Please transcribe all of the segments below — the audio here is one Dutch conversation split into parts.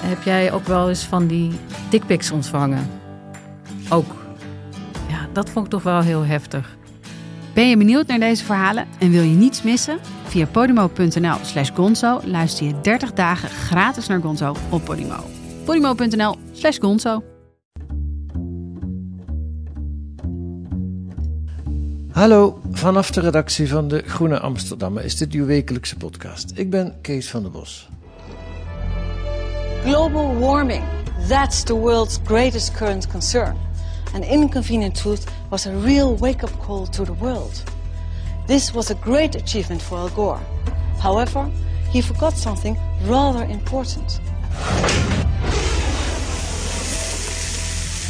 Heb jij ook wel eens van die dickpics ontvangen? Ook. Ja, dat vond ik toch wel heel heftig. Ben je benieuwd naar deze verhalen en wil je niets missen? Via podimo.nl slash gonzo luister je 30 dagen gratis naar Gonzo op Podimo. podimo.nl slash gonzo Hallo, vanaf de redactie van de Groene Amsterdammer is dit uw wekelijkse podcast. Ik ben Kees van der Bos. Global warming, that's the world's greatest current concern. An inconvenient truth was a real wake-up call to the world. This was a great achievement for Al Gore. However, he forgot something rather important.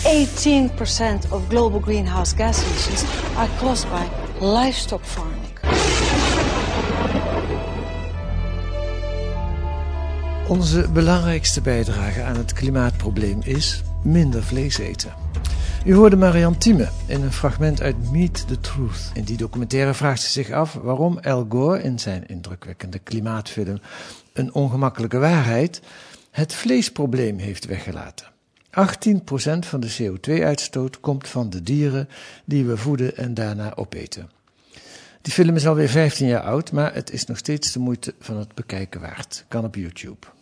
18% of global greenhouse gas emissions are caused by livestock farming. Onze belangrijkste bijdrage aan het klimaatprobleem is minder vlees eten. U hoorde Marianne Thieme in een fragment uit Meet the Truth. In die documentaire vraagt ze zich af waarom Al Gore in zijn indrukwekkende klimaatfilm Een ongemakkelijke waarheid het vleesprobleem heeft weggelaten. 18% van de CO2-uitstoot komt van de dieren die we voeden en daarna opeten. Die film is alweer 15 jaar oud, maar het is nog steeds de moeite van het bekijken waard. Kan op YouTube.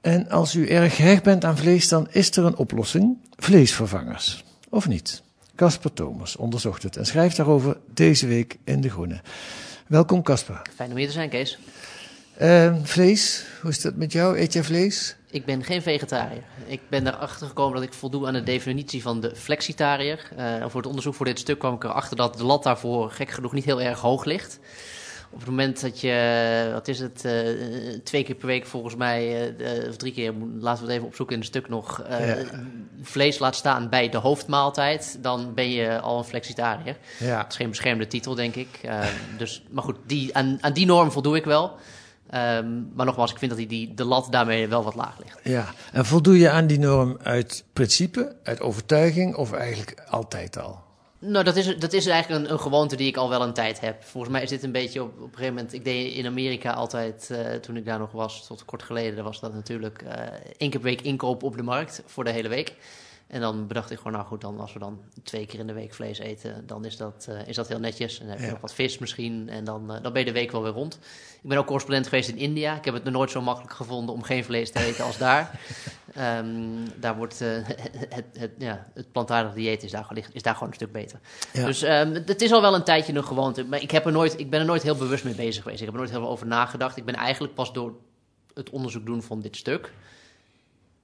En als u erg hecht bent aan vlees, dan is er een oplossing: vleesvervangers. Of niet? Casper Thomas onderzocht het en schrijft daarover deze week in De Groene. Welkom Casper. Fijn om hier te zijn, Kees. Uh, vlees, hoe is dat met jou? Eet jij vlees? Ik ben geen vegetariër. Ik ben erachter gekomen dat ik voldoe aan de definitie van de flexitariër. Uh, voor het onderzoek voor dit stuk kwam ik erachter dat de lat daarvoor gek genoeg niet heel erg hoog ligt. Op het moment dat je, wat is het, uh, twee keer per week volgens mij, uh, of drie keer, laten we het even opzoeken in het stuk nog, ja. vlees laat staan bij de hoofdmaaltijd, dan ben je al een flexitariër. Ja. Dat is geen beschermde titel, denk ik. dus, maar goed, die, aan, aan die norm voldoe ik wel. Um, maar nogmaals, ik vind dat die, die, de lat daarmee wel wat laag ligt. Ja, en voldoe je aan die norm uit principe, uit overtuiging of eigenlijk altijd al? Nou, dat is, dat is eigenlijk een, gewoonte die ik al wel een tijd heb. Volgens mij is dit een beetje op, op een gegeven moment... Ik deed in Amerika altijd, uh, toen ik daar nog was, tot kort geleden... was dat natuurlijk één keer per week inkoop op de markt voor de hele week. En dan bedacht ik gewoon, nou goed, dan als we dan twee keer in de week vlees eten, dan is dat, uh, is dat heel netjes. En dan heb je ja. nog wat vis misschien en dan, uh, dan ben je de week wel weer rond. Ik ben ook correspondent geweest in India. Ik heb het nog nooit zo makkelijk gevonden om geen vlees te eten als daar. Um, daar wordt uh, het, het, ja, het plantaardig dieet is daar, is daar gewoon een stuk beter. Ja. Dus um, het is al wel een tijdje een gewoonte. Maar ik, heb er nooit, ik ben er nooit heel bewust mee bezig geweest. Ik heb er nooit heel veel over nagedacht. Ik ben eigenlijk pas door het onderzoek doen van dit stuk...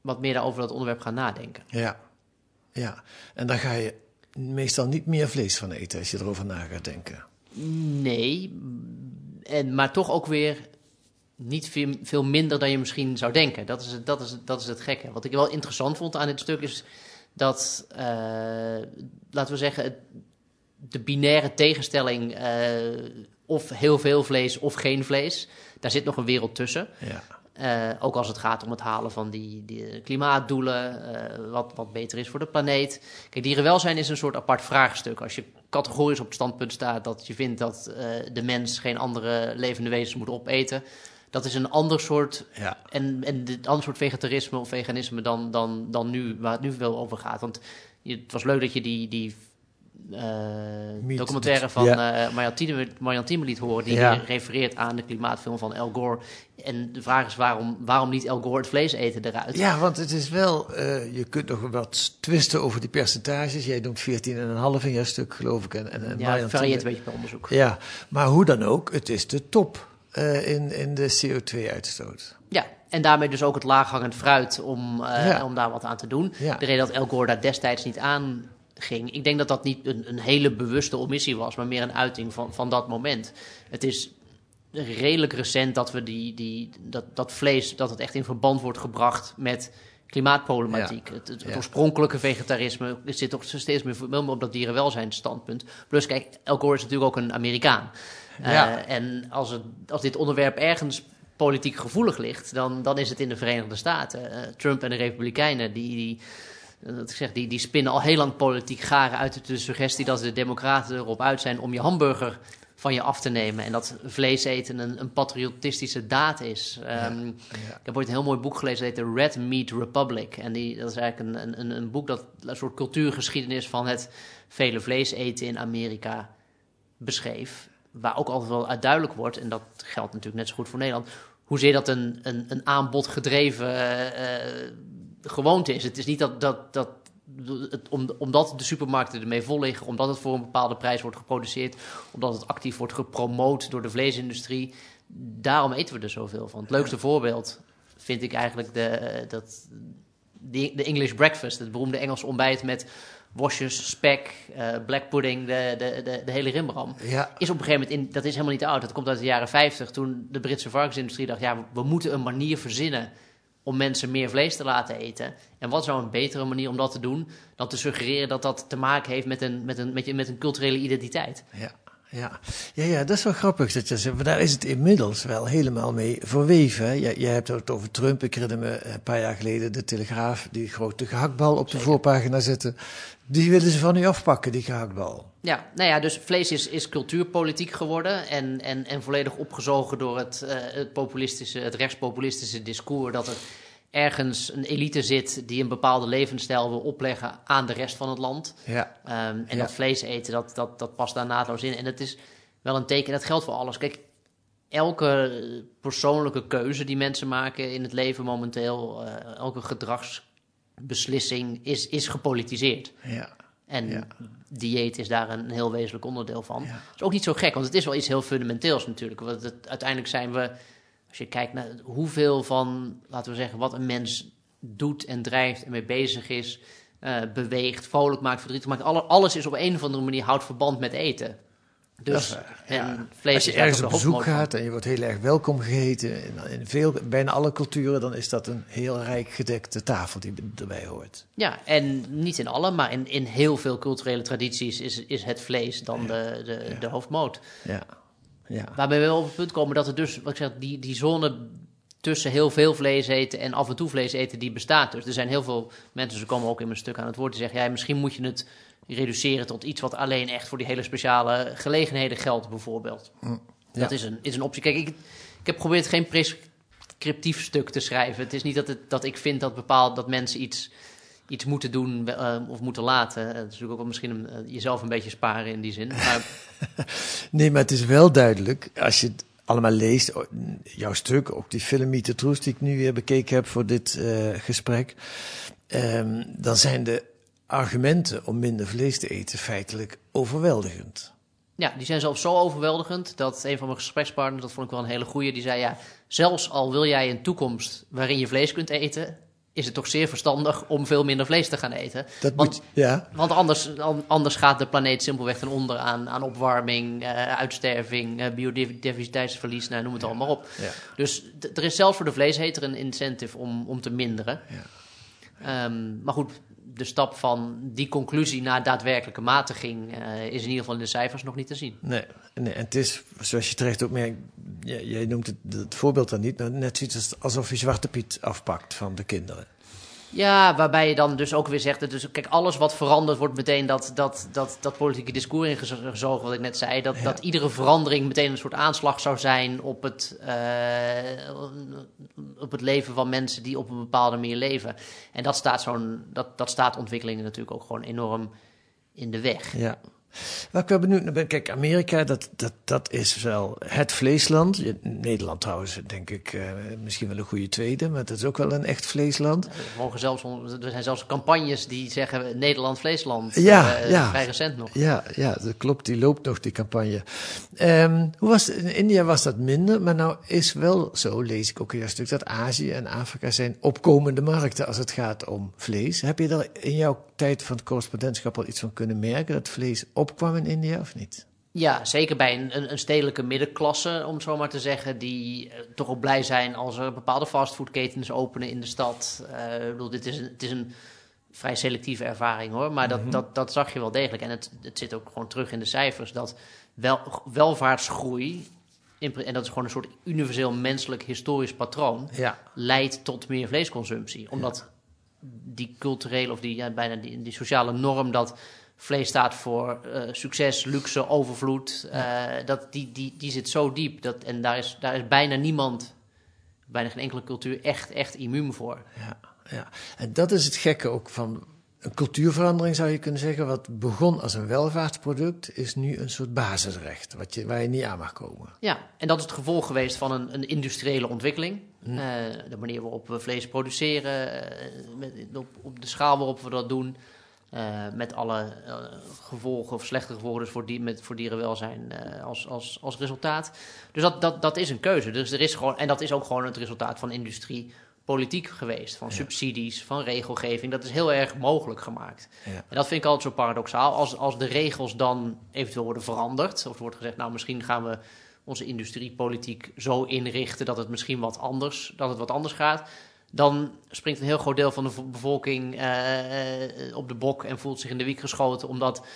wat meer over dat onderwerp gaan nadenken. Ja. Ja, en dan ga je meestal niet meer vlees van eten als je erover na gaat denken. Nee, en, maar toch ook weer niet veel, veel minder dan je misschien zou denken. Dat is, het, dat, is, dat is het gekke. Wat ik wel interessant vond aan dit stuk is dat, uh, laten we zeggen, de binaire tegenstelling uh, of heel veel vlees of geen vlees, daar zit nog een wereld tussen. Ja. Uh, ook als het gaat om het halen van die, die klimaatdoelen, uh, wat, wat beter is voor de planeet. Kijk, dierenwelzijn is een soort apart vraagstuk. Als je categorisch op het standpunt staat dat je vindt dat uh, de mens geen andere levende wezens moet opeten, dat is een ander soort, ja. en, en een ander soort vegetarisme of veganisme dan, dan, dan nu, waar het nu veel over gaat. Want je, het was leuk dat je die, die uh, documentaire van ja. uh, Marjan Thieme liet horen... die ja. refereert aan de klimaatfilm van Al Gore. En de vraag is waarom, waarom niet Al Gore het vlees eten eruit? Ja, want het is wel... Uh, je kunt nog wat twisten over die percentages. Jij noemt 14,5 in jouw stuk, geloof ik. En, en ja, het varieert een beetje per onderzoek. Ja, maar hoe dan ook, het is de top in, in de CO2-uitstoot. Ja, en daarmee dus ook het laaghangend fruit om, ja. om daar wat aan te doen. Ja. De reden dat El Gore daar destijds niet aan ging. Ik denk dat dat niet een, een, hele bewuste omissie was, maar meer een uiting van, van dat moment. Het is redelijk recent dat we die, die, dat, dat vlees, dat het echt in verband wordt gebracht met klimaatproblematiek. Het, het, Ja. oorspronkelijke vegetarisme zit toch steeds meer op dat dierenwelzijnsstandpunt. Plus, kijk, Al Gore is natuurlijk ook een Amerikaan. Eh, en als, het, als dit onderwerp ergens politiek gevoelig ligt, dan, dan is het in de Verenigde Staten. Eh, Trump en de Republikeinen, die, die, wat ik zeg, die, die spinnen al heel lang politiek garen uit de suggestie dat de Democraten erop uit zijn om je hamburger van je af te nemen. En dat vlees eten een, een patriotistische daad is. Ehm, Ik heb ooit een heel mooi boek gelezen, dat heet The Red Meat Republic. En die, dat is eigenlijk een, een, een boek dat een soort cultuurgeschiedenis van het vele vlees eten in Amerika beschreef. Waar ook altijd wel uit duidelijk wordt, en dat geldt natuurlijk net zo goed voor Nederland, hoezeer dat een, een, een aanbodgedreven eh, eh, gewoonte is. Het is niet dat, dat, dat het, om, omdat de supermarkten ermee vol liggen, omdat het voor een bepaalde prijs wordt geproduceerd, omdat het actief wordt gepromoot door de vleesindustrie. Daarom eten we er zoveel van. Het leukste voorbeeld vind ik eigenlijk de, eh, dat, de, English breakfast, het beroemde Engelse ontbijt met worstjes, spek, eh, black pudding, de, de, de, de hele rimram. Ja, Is op een gegeven moment, in, dat is helemaal niet oud, dat komt uit de jaren 50, toen de Britse varkensindustrie dacht, ja, we moeten een manier verzinnen om mensen meer vlees te laten eten. En wat zou een betere manier om dat te doen, dan te suggereren dat dat te maken heeft met een, met een, met je- met een culturele identiteit. ja, ja. Ja, ja, dat is wel grappig dat je zegt. Maar daar is het inmiddels wel helemaal mee verweven. hè. Jij, jij hebt het over Trump. Ik herinner me een paar jaar geleden de Telegraaf, die grote gehaktbal op de voorpagina zetten. Die willen ze van u afpakken, die gehaktbal. Ja, nou ja, dus vlees is, is cultuurpolitiek geworden en, en, en volledig opgezogen door het, eh, het populistische, het rechtspopulistische discours dat er ergens een elite zit die een bepaalde levensstijl wil opleggen aan de rest van het land. Ja, Ehm, en Ja. dat vlees eten, dat, dat, dat past daar naadloos in. En dat is wel een teken, dat geldt voor alles. Kijk, elke persoonlijke keuze die mensen maken in het leven momenteel, eh, elke gedragsbeslissing is, is gepolitiseerd. ja, En Ja. dieet is daar een heel wezenlijk onderdeel van. Ja. Is ook niet zo gek, want het is wel iets heel fundamenteels natuurlijk. Want het, uiteindelijk zijn we, als je kijkt naar hoeveel van, laten we zeggen, wat een mens doet en drijft en mee bezig is, eh, beweegt, vrolijk maakt, verdrietig maakt. Alle, alles is op een of andere manier houdt verband met eten. Dus ja. vlees Als je ergens op bezoek van. gaat en je wordt heel erg welkom geheten, in, in veel, bijna alle culturen, dan is dat een heel rijk gedekte tafel die erbij hoort. Ja, en niet in alle, maar in, in heel veel culturele tradities is, is het vlees dan de, de, de hoofdmoot. Ja, ja. Waarbij we wel op het punt komen dat er dus, wat ik zeg, die, die zone tussen heel veel vlees eten en af en toe vlees eten, die bestaat dus. Er zijn heel veel mensen, ze komen ook in mijn stuk aan het woord, die zeggen, ja, misschien moet je het reduceren tot iets wat alleen echt voor die hele speciale gelegenheden geldt, bijvoorbeeld. Dat is een, is een optie. Kijk, ik, ik heb geprobeerd geen prescriptief stuk te schrijven. Het is niet dat, het, dat ik vind dat bepaald dat mensen iets, iets moeten doen eh, of moeten laten. Het is natuurlijk ook wel misschien een, eh, jezelf een beetje sparen in die zin. Maar Nee, maar het is wel duidelijk, als je het allemaal leest, jouw stuk, ook die film Meet the Truth die ik nu weer bekeken heb voor dit eh, gesprek, ehm, dan zijn de argumenten om minder vlees te eten feitelijk overweldigend. Ja, die zijn zelfs zo overweldigend dat een van mijn gesprekspartners, dat vond ik wel een hele goeie, die zei ja, zelfs al wil jij een toekomst waarin je vlees kunt eten, is het toch zeer verstandig om veel minder vlees te gaan eten. Dat Want- moet, ja, Want anders, an- anders gaat de planeet simpelweg ten onder aan, aan opwarming, eh, uitsterving, eh, biodiversiteitsverlies, nou, noem het allemaal op. ja. Dus er is zelfs voor de vleeseter een incentive om, om te minderen. Ehm, maar goed, de stap van die conclusie naar daadwerkelijke matiging eh, is in ieder geval in de cijfers nog niet te zien. Nee, nee, en het is, zoals je terecht ook merkt, jij, noemt het, het voorbeeld dan niet, maar net zoiets als- alsof je Zwarte Piet afpakt van de kinderen. Ja, waarbij je dan dus ook weer zegt, dus, kijk, alles wat verandert wordt meteen dat, dat, dat, dat politieke discours ingezogen, wat ik net zei. Dat, Ja. dat iedere verandering meteen een soort aanslag zou zijn op het, eh, op het leven van mensen die op een bepaalde manier leven. En dat staat, zo'n, dat, dat staat ontwikkelingen natuurlijk ook gewoon enorm in de weg. Ja. Waar ik wel benieuwd naar ben, kijk, Amerika, dat, dat, dat is wel het vleesland. Nederland trouwens, denk ik, eh, misschien wel een goede tweede, maar dat is ook wel een echt vleesland. Er, mogen zelfs, er zijn zelfs campagnes die zeggen Nederland vleesland. Ja, eh, ja. Vrij recent nog. Ja, ja, dat klopt, die loopt nog, die campagne. Ehm, hoe was het? In India was dat minder, maar nou is wel zo, lees ik ook in jouw stuk, dat Azië en Afrika zijn opkomende markten als het gaat om vlees. Heb je er in jouw tijd van het correspondentschap al iets van kunnen merken, dat vlees opkwam in India of niet? Ja, zeker bij een, een, stedelijke middenklasse, om het zo maar te zeggen, die eh, toch ook blij zijn als er bepaalde fastfoodketens openen in de stad. Eh, ik bedoel, dit is een, het is een vrij selectieve ervaring hoor, maar dat, dat, dat zag je wel degelijk. En het, het zit ook gewoon terug in de cijfers dat wel, welvaartsgroei, en dat is gewoon een soort universeel menselijk historisch patroon, Ja, leidt tot meer vleesconsumptie. Omdat die culturele of die, ja, bijna die, die sociale norm dat vlees staat voor eh, succes, luxe, overvloed, eh, dat, die, die, die zit zo diep. Dat, en daar is, daar is bijna niemand, bijna geen enkele cultuur echt, echt immuun voor. ja, ja. En dat is het gekke ook van een cultuurverandering, zou je kunnen zeggen. Wat begon als een welvaartsproduct, is nu een soort basisrecht, wat je, waar je niet aan mag komen. Ja, en dat is het gevolg geweest van een, een industriële ontwikkeling. Eh, de manier waarop we vlees produceren, met, op, op de schaal waarop we dat doen. Eh, met alle eh, gevolgen of slechte gevolgen dus voor, die, met, voor dierenwelzijn eh, als, als, als resultaat. Dus dat, dat, dat is een keuze. Dus er is gewoon, en dat is ook gewoon het resultaat van industriepolitiek geweest. Van subsidies, van regelgeving. Dat is heel erg mogelijk gemaakt. Ja. En dat vind ik altijd zo paradoxaal. Als, als de regels dan eventueel worden veranderd, of er wordt gezegd, nou misschien gaan we onze industriepolitiek zo inrichten dat het misschien wat anders, dat het wat anders gaat. Dan springt een heel groot deel van de vo- bevolking eh, eh, op de bok en voelt zich in de wiek geschoten, omdat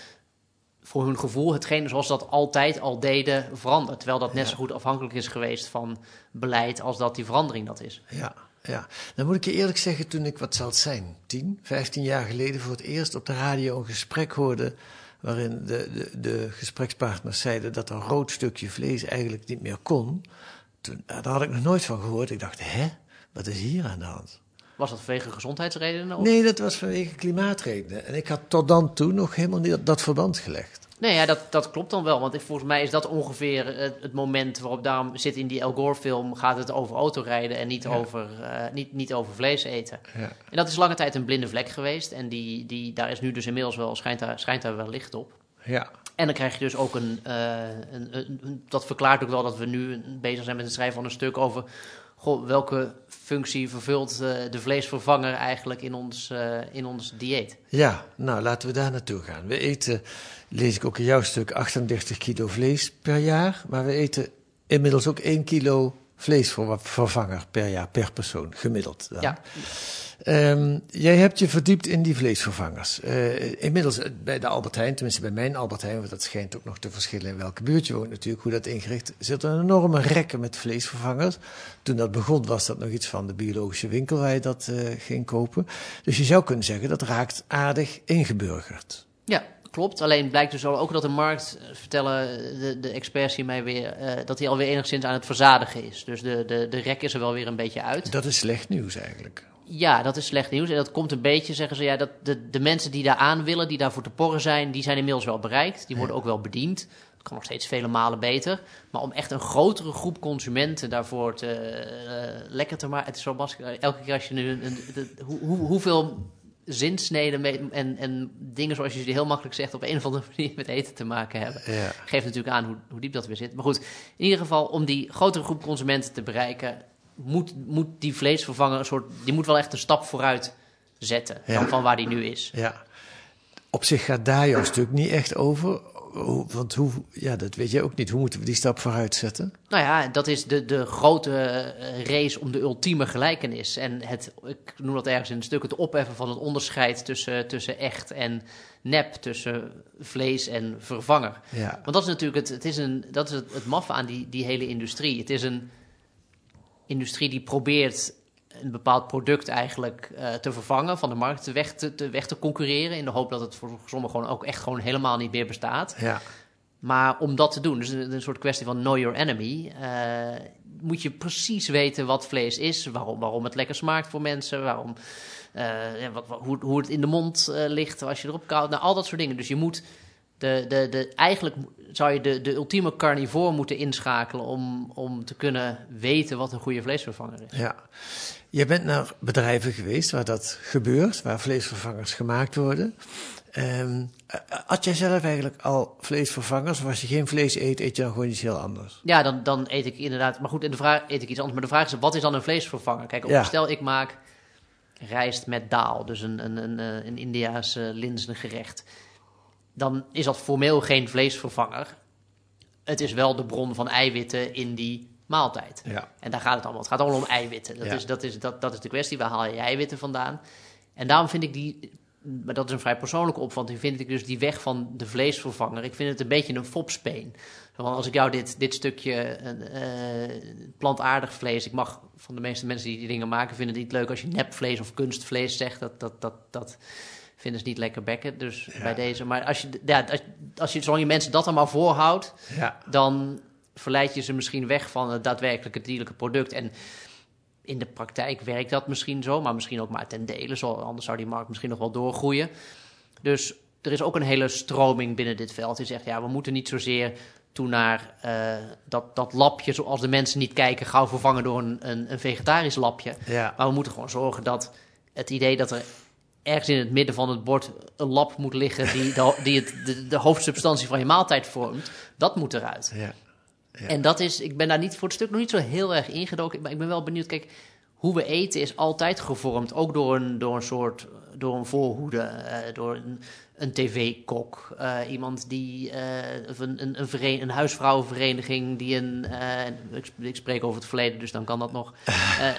voor hun gevoel hetgeen zoals dat altijd al deden verandert. Terwijl dat net Ja. zo goed afhankelijk is geweest van beleid als dat die verandering dat is. Ja, ja. Dan moet ik je eerlijk zeggen, toen ik, wat zal het zijn, 10, 15 jaar geleden voor het eerst op de radio een gesprek hoorde. waarin de, de, de gesprekspartners zeiden dat een rood stukje vlees eigenlijk niet meer kon. Toen, daar had ik nog nooit van gehoord. Ik dacht, hè, wat is hier aan de hand? Was dat vanwege gezondheidsredenen? Of? Nee, dat was vanwege klimaatredenen. En ik had tot dan toe nog helemaal niet dat, dat verband gelegd. Nee, ja, dat, dat klopt dan wel. Want ik, volgens mij is dat ongeveer het, het moment waarop daarom zit in die El Gore-film... gaat het over autorijden en niet, over, eh, niet, niet over vlees eten. Ja. En dat is lange tijd een blinde vlek geweest. En die, die, daar is nu dus inmiddels wel, schijnt daar, schijnt daar wel licht op. Ja, En dan krijg je dus ook een, eh, een, een, een- Dat verklaart ook wel dat we nu bezig zijn met het schrijven van een stuk over. Goh, welke functie vervult eh, de vleesvervanger eigenlijk in ons, eh, in ons dieet? Ja, nou laten we daar naartoe gaan. We eten, lees ik ook in jouw stuk, 38 kilo vlees per jaar. Maar we eten inmiddels ook 1 kilo vleesvervanger per jaar, per persoon, gemiddeld. Dan. Ja, Ehm, jij hebt je verdiept in die vleesvervangers. Eh, inmiddels eh, bij de Albert Heijn, tenminste bij mijn Albert Heijn, want dat schijnt ook nog te verschillen in welke buurt je woont natuurlijk, hoe dat ingericht, zitten een enorme rekken met vleesvervangers. Toen dat begon was dat nog iets van de biologische winkel waar je dat eh, ging kopen. Dus je zou kunnen zeggen dat raakt aardig ingeburgerd. Ja, klopt. Alleen blijkt dus ook dat de markt, eh, vertellen de, de experts hier mij weer, eh, dat hij alweer enigszins aan het verzadigen is. Dus de, de, de rek is er wel weer een beetje uit. Dat is slecht nieuws eigenlijk. Ja, dat is slecht nieuws. En dat komt een beetje, zeggen ze, ja, dat de, de mensen die daar aan willen, die daarvoor te porren zijn, die zijn inmiddels wel bereikt. Die worden ook wel bediend. Het kan nog steeds vele malen beter. Maar om echt een grotere groep consumenten daarvoor te, eh, lekker te maken. Het is zo. Elke keer als je nu een, hoe, hoeveel zinsneden mee- en, en dingen zoals je ze heel makkelijk zegt op een of andere manier met eten te maken hebben. Ja. Geeft natuurlijk aan hoe, hoe diep dat weer zit. Maar goed, in ieder geval om die grotere groep consumenten te bereiken, moet, moet die vleesvervanger een soort, die moet wel echt een stap vooruit zetten Ja. dan van waar die nu is. Ja. Op zich gaat daar jouw stuk niet echt over. Want hoe, ja, dat weet jij ook niet. Hoe moeten we die stap vooruit zetten? Nou ja, dat is de, de grote eh, race om de ultieme gelijkenis. En het, ik noem dat ergens in een stuk, het opheffen van het onderscheid tussen, tussen echt en nep, tussen vlees en vervanger. Ja. Want dat is natuurlijk het, het, is een, dat is het, het maffe aan die, die hele industrie. Het is een industrie die probeert een bepaald product eigenlijk eh, te vervangen, van de markt weg te, te, weg te concurreren, in de hoop dat het voor sommigen gewoon ook echt gewoon helemaal niet meer bestaat. Ja. Maar om dat te doen, dus een, een soort kwestie van know your enemy, eh, moet je precies weten wat vlees is, waarom, waarom het lekker smaakt voor mensen, waarom, ja, wat, wat- hoe, hoe het in de mond ligt als je erop koudt, nou, al dat soort dingen. Dus je moet de, de, de, eigenlijk zou je de, de ultieme carnivore moeten inschakelen om, om te kunnen weten wat een goede vleesvervanger is. Ja. Je bent naar bedrijven geweest waar dat gebeurt, waar vleesvervangers gemaakt worden. Ehm, had jij zelf eigenlijk al vleesvervangers? Of als je geen vlees eet, eet je dan gewoon iets heel anders? Ja, dan, dan eet ik inderdaad. Maar goed, in de vraag eet ik iets anders. Maar de vraag is: wat is dan een vleesvervanger? Kijk, op- Ja. stel ik maak rijst met daal, dus een, een, een, eh, een Indiaas uh, gerecht. Dan is dat formeel geen vleesvervanger. het is wel de bron van eiwitten in die maaltijd. Ja. En daar gaat het allemaal. Het gaat allemaal om eiwitten. Dat, Ja. is, dat, is, dat, dat is de kwestie. Waar haal je je eiwitten vandaan? En daarom vind ik die... Maar dat is een vrij persoonlijke opvatting. Vind ik dus die weg van de vleesvervanger. Ik vind het een beetje een fopspeen. Want als ik jou dit, dit stukje eh, plantaardig vlees... Ik mag van de meeste mensen die die dingen maken... vinden het niet leuk als je nepvlees of kunstvlees zegt. Dat, dat, dat, dat vinden ze niet lekker bekken. Dus bij deze... Maar als je, ja, als, als je, zolang je mensen dat maar voorhoudt Ja. dan verleid je ze misschien weg van het daadwerkelijke dierlijke product. En in de praktijk werkt dat misschien zo, maar misschien ook maar ten dele. Zo, anders zou die markt misschien nog wel doorgroeien. Dus er is ook een hele stroming binnen dit veld. Die zegt, ja, we moeten niet zozeer toe naar eh, dat, dat lapje, zoals de mensen niet kijken, gauw vervangen door een, een, een vegetarisch lapje. Ja. Maar we moeten gewoon zorgen dat het idee dat er ergens in het midden van het bord een lap moet liggen die, de, die het, de, de hoofdsubstantie van je maaltijd vormt, dat moet eruit. Ja. Ja. En dat is, ik ben daar niet voor het stuk nog niet zo heel erg ingedoken, maar ik ben wel benieuwd. Kijk, hoe we eten is altijd gevormd, ook door een, door een soort, door een voorhoede, eh, door een, een tv-kok, eh, iemand die, eh, of een, een, een, veren- een huisvrouwenvereniging die een, ik, ik spreek over het verleden, dus dan kan dat nog,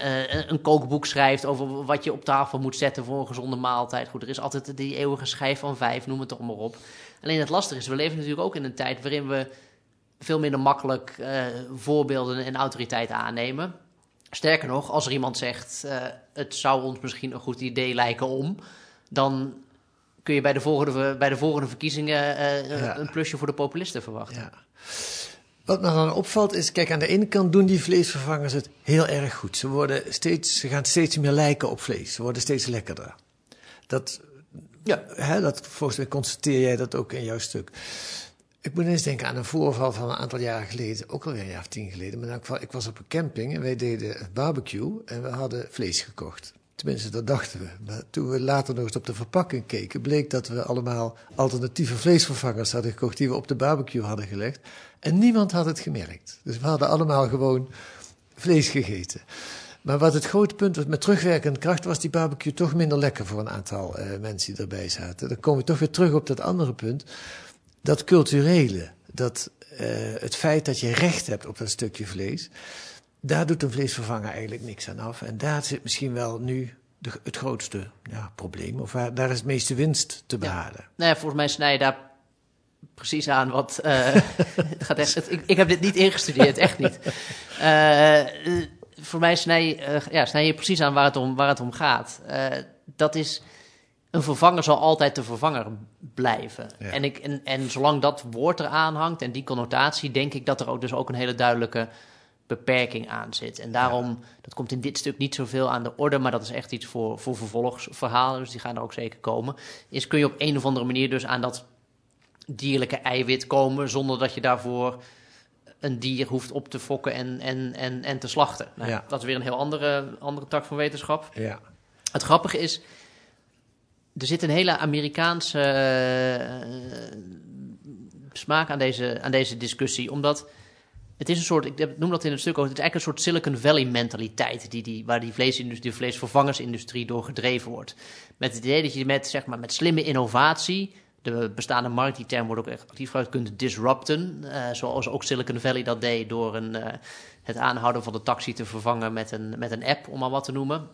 een- een kookboek schrijft over wat je op tafel moet zetten voor een gezonde maaltijd. Goed, er is altijd die eeuwige schijf van vijf, noem het toch maar op. Alleen het lastige is, we leven natuurlijk ook in een tijd waarin we veel minder makkelijk eh, voorbeelden en autoriteit aannemen. Sterker nog, als er iemand zegt, eh, het zou ons misschien een goed idee lijken om, dan kun je bij de volgende, bij de volgende verkiezingen eh, Ja. een plusje voor de populisten verwachten. Ja. Wat me dan opvalt is, kijk, aan de ene kant doen die vleesvervangers het heel erg goed. Ze, worden steeds, ze gaan steeds meer lijken op vlees. Ze worden steeds lekkerder. Dat, Ja. hè, dat, volgens mij constateer jij dat ook in jouw stuk. Ik moet eens denken aan een voorval van een aantal jaren geleden, ook alweer een jaar of tien geleden. Maar ik was op een camping en wij deden barbecue en we hadden vlees gekocht. Tenminste, dat dachten we. Maar toen we later nog eens op de verpakking keken, bleek dat we allemaal alternatieve vleesvervangers hadden gekocht die we op de barbecue hadden gelegd. En niemand had het gemerkt. Dus we hadden allemaal gewoon vlees gegeten. Maar wat het grote punt was met terugwerkende kracht, was die barbecue toch minder lekker voor een aantal eh, mensen die erbij zaten. Dan komen we toch weer terug op dat andere punt. Dat culturele, dat, eh, het feit dat je recht hebt op dat stukje vlees, daar doet een vleesvervanger eigenlijk niks aan af. En daar zit misschien wel nu de, het grootste ja, probleem, of waar, daar is het meeste winst te behalen. Nou ja, volgens mij snij je daar precies aan wat. eh, het gaat echt, het- ik, ik heb dit niet ingestudeerd, echt niet. Eh, voor mij snij, ja, snij je precies aan waar het om, waar het om gaat. Dat is. Een vervanger zal altijd de vervanger blijven. Ja. En, ik, en, en zolang dat woord eraan hangt en die connotatie, denk ik dat er ook dus ook een hele duidelijke beperking aan zit. En daarom, dat komt in dit stuk niet zoveel aan de orde, maar dat is echt iets voor, voor vervolgsverhalen, dus die gaan er ook zeker komen. Is kun je op een of andere manier dus aan dat dierlijke eiwit komen zonder dat je daarvoor een dier hoeft op te fokken en, en, en, en te slachten. Nou, Ja. Dat is weer een heel andere, andere tak van wetenschap. Ja. Het grappige is, er zit een hele Amerikaanse eh, smaak aan deze, aan deze discussie, omdat het is een soort, ik noem dat in het stuk ook, het is eigenlijk een soort Silicon Valley mentaliteit die, die, waar die, vleesindustrie, vleesvervangersindustrie door gedreven wordt. Met het idee dat je met, zeg maar, met slimme innovatie de bestaande markt, die term wordt ook echt actief gebruikt, kunt disrupten. eh, zoals ook Silicon Valley dat deed door een, eh, het aanhouden van de taxi te vervangen met een, met een app, om maar wat te noemen.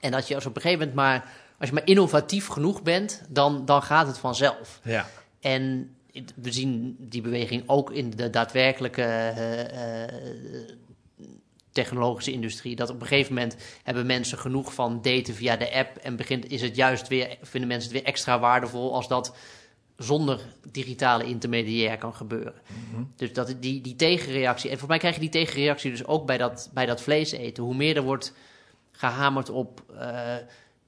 En dat je als op een gegeven moment maar, als je maar innovatief genoeg bent, dan, dan gaat het vanzelf. Ja. En we zien die beweging ook in de daadwerkelijke eh, eh, technologische industrie. Dat op een gegeven moment hebben mensen genoeg van daten via de app. En begint, is het juist weer, vinden mensen het weer extra waardevol als dat zonder digitale intermediair kan gebeuren. Dus dat, die, die tegenreactie. En voor mij krijg je die tegenreactie dus ook bij dat, bij dat vlees eten. Hoe meer er wordt gehamerd op. eh,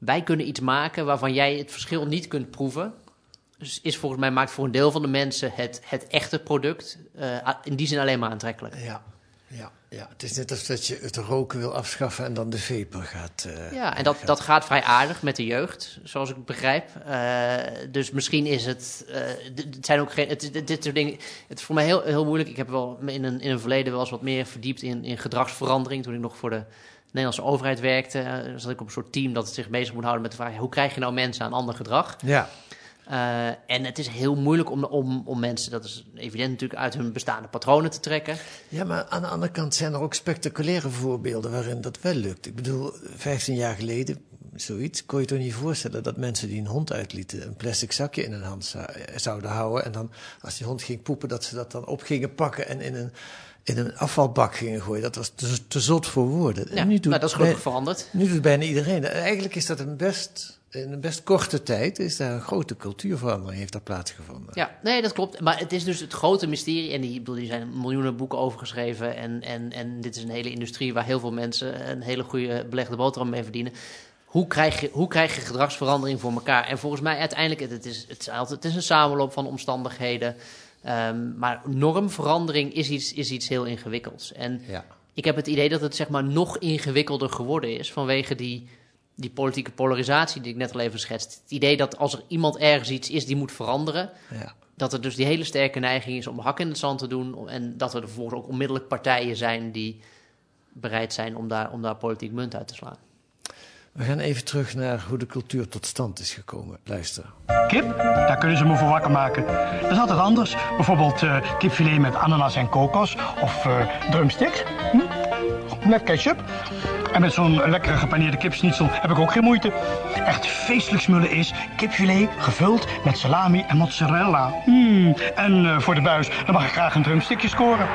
wij kunnen iets maken waarvan jij het verschil niet kunt proeven. Dus is volgens mij maakt voor een deel van de mensen het, het echte product eh, in die zin alleen maar aantrekkelijk. Ja. Ja. ja. Het is net alsof dat je het roken wil afschaffen en dan de vapor gaat. eh, Ja, en dat, dat gaat vrij aardig met de jeugd, zoals ik begrijp. Eh, dus misschien is het. het zijn ook geen. Het, dit, dit soort dingen. Het is voor mij heel, heel moeilijk. Ik heb wel in een, in een verleden wel eens wat meer verdiept in, in gedragsverandering. Toen ik nog voor de Nederlandse overheid werkte, eh, zat ik op een soort team dat zich bezig moet houden met de vraag: hoe krijg je nou mensen aan ander gedrag? Ja. Eh, Uh, en het is heel moeilijk om, om, om mensen, dat is evident natuurlijk, uit hun bestaande patronen te trekken. Ja, maar aan de andere kant zijn er ook spectaculaire voorbeelden waarin dat wel lukt. Ik bedoel, 15 jaar geleden, zoiets, kon je toch niet voorstellen dat mensen die een hond uitlieten een plastic zakje in hun hand zouden houden. En dan, als die hond ging poepen, dat ze dat dan op gingen pakken en in een in een afvalbak gingen gooien. Dat was te, te zot voor woorden. Ja, nu doet nou, dat is gelukkig veranderd. Nu doet bijna iedereen. Eigenlijk is dat een best, in een best korte tijd... is daar een grote cultuurverandering heeft daar plaatsgevonden. Ja, nee, dat klopt. Maar het is dus het grote mysterie... en die, bedoel, die zijn miljoenen boeken over geschreven... En, en, en dit is een hele industrie waar heel veel mensen... een hele goede belegde boterham mee verdienen... Hoe krijg, je, hoe krijg je gedragsverandering voor elkaar? En volgens mij uiteindelijk, het is, het is, altijd, het is een samenloop van omstandigheden... Um, maar normverandering is iets, is iets heel ingewikkelds. En ja. ik heb het idee dat het zeg maar nog ingewikkelder geworden is vanwege die, die politieke polarisatie die ik net al even schetste. Het idee dat als er iemand ergens iets is die moet veranderen, ja. dat er dus die hele sterke neiging is om hak in het zand te doen. En dat er vervolgens ook onmiddellijk partijen zijn die bereid zijn om daar, om daar politiek munt uit te slaan. We gaan even terug naar hoe de cultuur tot stand is gekomen. Luister. Kip, daar kunnen ze me voor wakker maken. Dat is altijd anders. Bijvoorbeeld uh, kipfilet met ananas en kokos. Of uh, drumsticks. Hm? Met ketchup. En met zo'n lekkere gepaneerde kipsnitzel heb ik ook geen moeite. Echt feestelijk smullen is kipfilet gevuld met salami en mozzarella. Mm. En uh, voor de buis, dan mag ik graag een drumstickje scoren.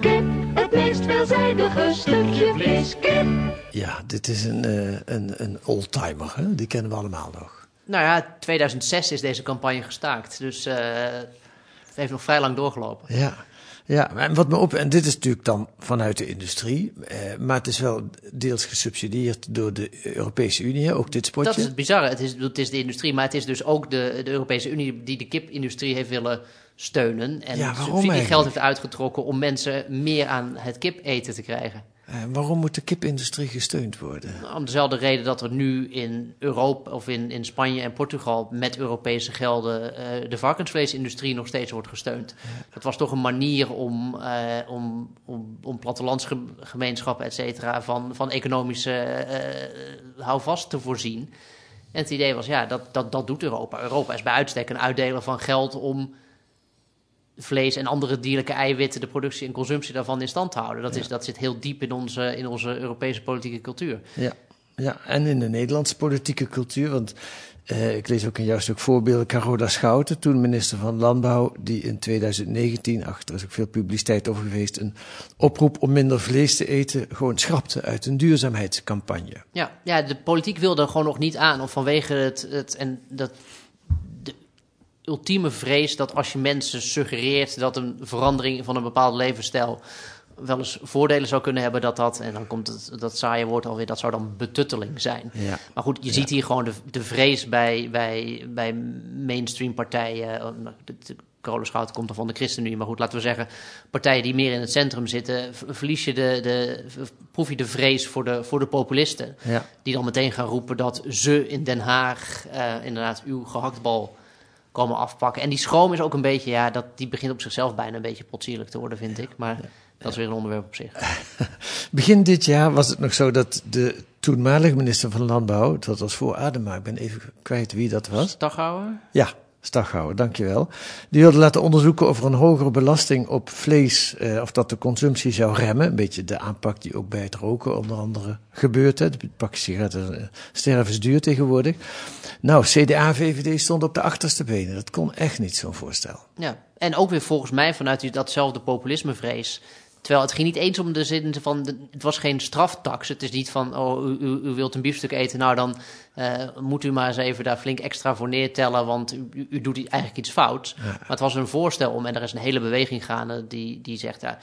Kip, het meest veelzijdige stukje vlees. Kip. Ja, dit is een, uh, een, een oldtimer, hè? die kennen we allemaal nog. Nou ja, 2006 is deze campagne gestaakt. Dus uh, het heeft nog vrij lang doorgelopen. Ja. Ja, en wat me op, en dit is natuurlijk dan vanuit de industrie, eh, maar het is wel deels gesubsidieerd door de Europese Unie, ook dit spotje. Dat is het bizarre. Het is, het is de industrie, maar het is dus ook de, de Europese Unie die de kipindustrie heeft willen steunen. En ja, subsidiegeld heeft uitgetrokken om mensen meer aan het kip eten te krijgen. Uh, waarom moet de kipindustrie gesteund worden? Om dezelfde reden dat er nu in Europa of in, in Spanje en Portugal met Europese gelden uh, de varkensvleesindustrie nog steeds wordt gesteund. Dat was toch een manier om, uh, om, om, om plattelandsgemeenschappen, et cetera, van, van economische houvast te voorzien. En het idee was, ja, dat, dat, dat doet Europa. Europa is bij uitstek een uitdeler van geld om vlees en andere dierlijke eiwitten, de productie en consumptie daarvan in stand te houden. Dat, is, dat zit heel diep in onze, in onze Europese politieke cultuur. Ja. ja, en in de Nederlandse politieke cultuur. Want eh, ik lees ook in jouw stuk voorbeelden. Carola Schouten, toen minister van Landbouw, die in 2019, ach, er is ook veel publiciteit over geweest, een oproep om minder vlees te eten, gewoon schrapte uit een duurzaamheidscampagne. Ja, ja de politiek wilde er gewoon nog niet aan, of vanwege het, het en dat ultieme vrees dat als je mensen suggereert dat een verandering van een bepaald levensstijl wel eens voordelen zou kunnen hebben, dat dat, en dan komt het, dat saaie woord alweer, dat zou dan betutteling zijn. Ja. Maar goed, je ziet hier gewoon de, de vrees bij, bij, bij mainstream partijen. Oh, nou, de, de komt dan van de ChristenUnie, maar goed, laten we zeggen, partijen die meer in het centrum zitten, verlies je de, de, proef je de vrees voor de, voor de populisten. Ja. Die dan meteen gaan roepen dat ze in Den Haag uh, inderdaad uw gehaktbal komen afpakken. En die schroom is ook een beetje, ja, dat, die begint op zichzelf bijna een beetje potsierlijk te worden, vind ik. Maar dat is weer een onderwerp op zich. Begin dit jaar was het nog zo dat de toenmalige minister van Landbouw, dat was voor Adema, ik ben even kwijt wie dat was. Staghouwer? Ja, Staghouwer, dankjewel. Die wilde laten onderzoeken of er een hogere belasting op vlees, eh, of dat de consumptie zou remmen. Een beetje de aanpak die ook bij het roken onder andere gebeurt. De pakje sigaretten uh, sterven is duur tegenwoordig. Nou, CDA, VVD stond op de achterste benen. Dat kon echt niet, zo'n voorstel. Ja, en ook weer volgens mij vanuit datzelfde populismevrees Terwijl het ging niet eens om de zin van, het was geen straftax. Het is niet van, oh, u, u, u wilt een biefstuk eten, nou dan uh, moet u maar eens even daar flink extra voor neertellen, want u, u doet eigenlijk iets fouts. Maar het was een voorstel om, en er is een hele beweging gaande die, die zegt, ja,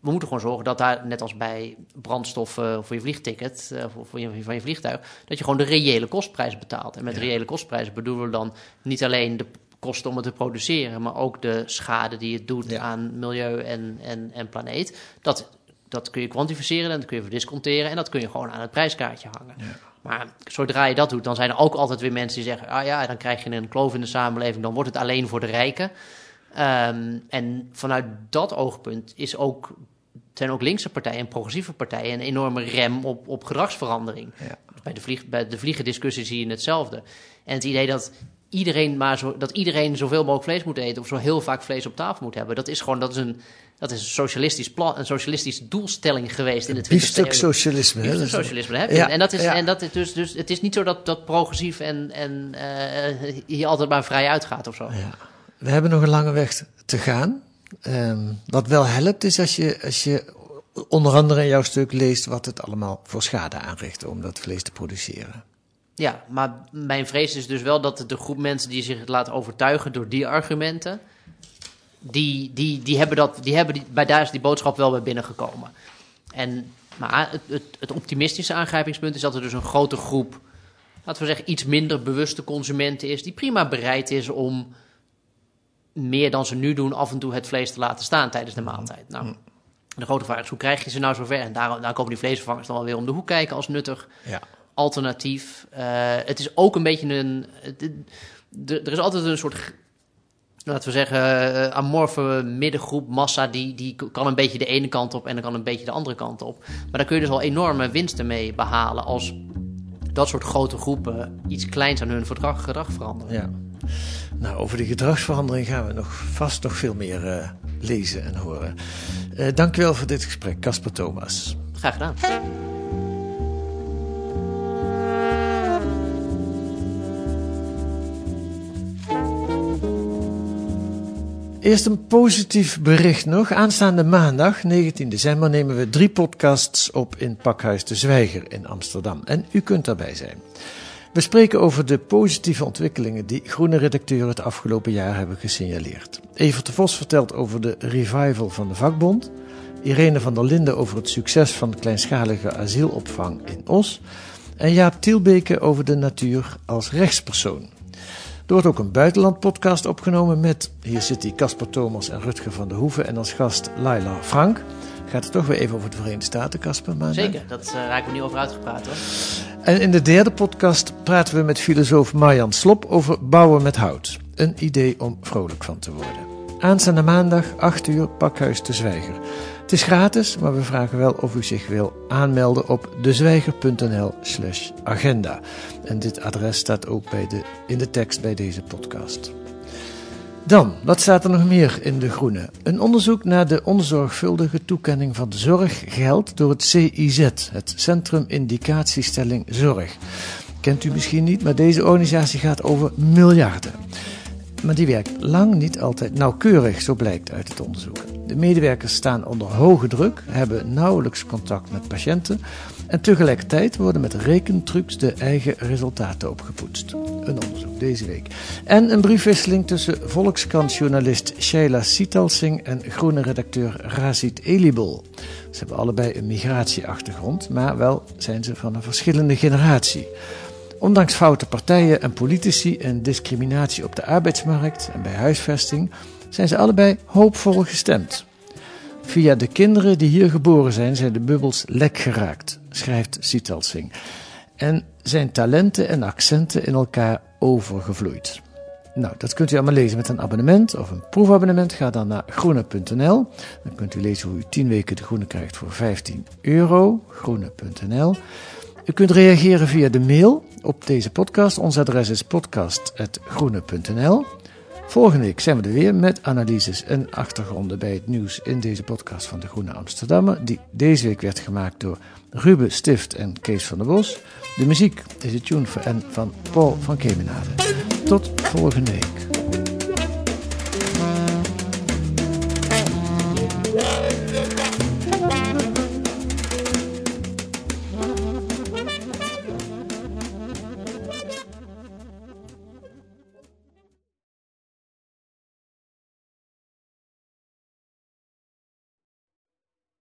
we moeten gewoon zorgen dat daar, net als bij brandstof uh, voor je vliegticket, uh, voor, je, van je vliegtuig, dat je gewoon de reële kostprijs betaalt. En met reële kostprijs bedoelen we dan niet alleen de kosten om het te produceren, maar ook de schade die het doet aan milieu en, en, en planeet. Dat, dat kun je kwantificeren en dat kun je verdisconteren en dat kun je gewoon aan het prijskaartje hangen. Ja. Maar zodra je dat doet, dan zijn er ook altijd weer mensen die zeggen: ah ja, dan krijg je een kloof in de samenleving, dan wordt het alleen voor de rijken. Um, en vanuit dat oogpunt is ook, zijn ook linkse partijen en progressieve partijen een enorme rem op, op gedragsverandering. Ja. Bij, de vlieg, bij de vliegendiscussie zie je hetzelfde. En het idee dat iedereen maar zo, dat iedereen zoveel mogelijk vlees moet eten of zo heel vaak vlees op tafel moet hebben. Dat is gewoon dat is een, dat is een socialistisch plan, een socialistische doelstelling geweest in 20e Biefstuk socialisme. hè? Biefstuk is- socialisme je. Ja, en dat is, ja. en dat is dus, dus het is niet zo dat, dat progressief en, en eh, hier altijd maar vrij uitgaat of zo. Ja. We hebben nog een lange weg te gaan. Ehm, wat wel helpt is als je, als je onder andere in jouw stuk leest wat het allemaal voor schade aanricht om dat vlees te produceren. Ja, maar mijn vrees is dus wel dat de groep mensen die zich laat overtuigen door die argumenten, die, die, die hebben, dat, die hebben die, bij daar is die boodschap wel bij binnengekomen. En, maar het, het, het optimistische aangrijpingspunt is dat er dus een grote groep, laten we zeggen, iets minder bewuste consumenten is, die prima bereid is om meer dan ze nu doen af en toe het vlees te laten staan tijdens de maaltijd. Nou, de grote vraag is, hoe krijg je ze nou zover? En daar, daar komen die vleesvervangers dan wel weer om de hoek kijken als nuttig Ja. Alternatief. Eh, het is ook een beetje een. het- er is altijd een soort. Laten we zeggen, eh, amorfe middengroep, massa, die, die kan een beetje de ene kant op en dan kan een beetje de andere kant op. Maar daar kun je dus al enorme winsten mee behalen als dat soort grote groepen iets kleins aan hun verdrag, gedrag veranderen. Ja. Nou, over die gedragsverandering gaan we nog vast nog veel meer eh, lezen en horen. Eh dankjewel voor dit gesprek, Casper Thomas. Graag gedaan. Eerst een positief bericht nog. Aanstaande maandag, 19 december, nemen we drie podcasts op in Pakhuis de Zwijger in Amsterdam. En u kunt daarbij zijn. We spreken over de positieve ontwikkelingen die groene redacteuren het afgelopen jaar hebben gesignaleerd. Evert de Vos vertelt over de revival van de vakbond. Irene van der Linden over het succes van de kleinschalige asielopvang in Os. En Jaap Tielbeke over de natuur als rechtspersoon. Er wordt ook een buitenlandpodcast opgenomen met, hier zit die Casper Thomas en Rutger van der Hoeven en als gast Laila Frank. Gaat het toch weer even over de Verenigde Staten, Casper? Zeker, dat uh, raak ik me niet over uitgepraat hoor. En in de derde podcast praten we met filosoof Marjan Slop over bouwen met hout. Een idee om vrolijk van te worden. Aanstaande maandag, 8 uur, Pakhuis de Zwijger. Het is gratis, maar we vragen wel of u zich wil aanmelden op dezwijger.nl slash agenda. En dit adres staat ook bij de, in de tekst bij deze podcast. Dan, wat staat er nog meer in De Groene? Een onderzoek naar de onzorgvuldige toekenning van zorggeld door het CIZ, het Centrum Indicatiestelling Zorg. Kent u misschien niet, maar deze organisatie gaat over miljarden. Maar die werkt lang niet altijd nauwkeurig, zo blijkt uit het onderzoek. De medewerkers staan onder hoge druk, hebben nauwelijks contact met patiënten en tegelijkertijd worden met rekentrucs de eigen resultaten opgepoetst. Een onderzoek deze week. En een briefwisseling tussen Volkskrant-journalist Sheila Sitalsing en groene redacteur Razit Elibol. Ze hebben allebei een migratieachtergrond, maar wel zijn ze van een verschillende generatie. Ondanks foute partijen en politici en discriminatie op de arbeidsmarkt en bij huisvesting zijn ze allebei hoopvol gestemd. Via de kinderen die hier geboren zijn, zijn de bubbels lek geraakt, schrijft Sitalsing. En zijn talenten en accenten in elkaar overgevloeid. Nou, dat kunt u allemaal lezen met een abonnement of een proefabonnement. Ga dan naar groene.nl. Dan kunt u lezen hoe u 10 weken de groene krijgt voor 15 euro. Groene.nl. U kunt reageren via de mail op deze podcast. Ons adres is podcast.groene.nl. Volgende week zijn we er weer met analyses en achtergronden bij het nieuws in deze podcast van de Groene Amsterdammer, die deze week werd gemaakt door Ruben Stift en Kees van der Bos. De muziek is de tune van, van Paul van Kemenade. Tot volgende week.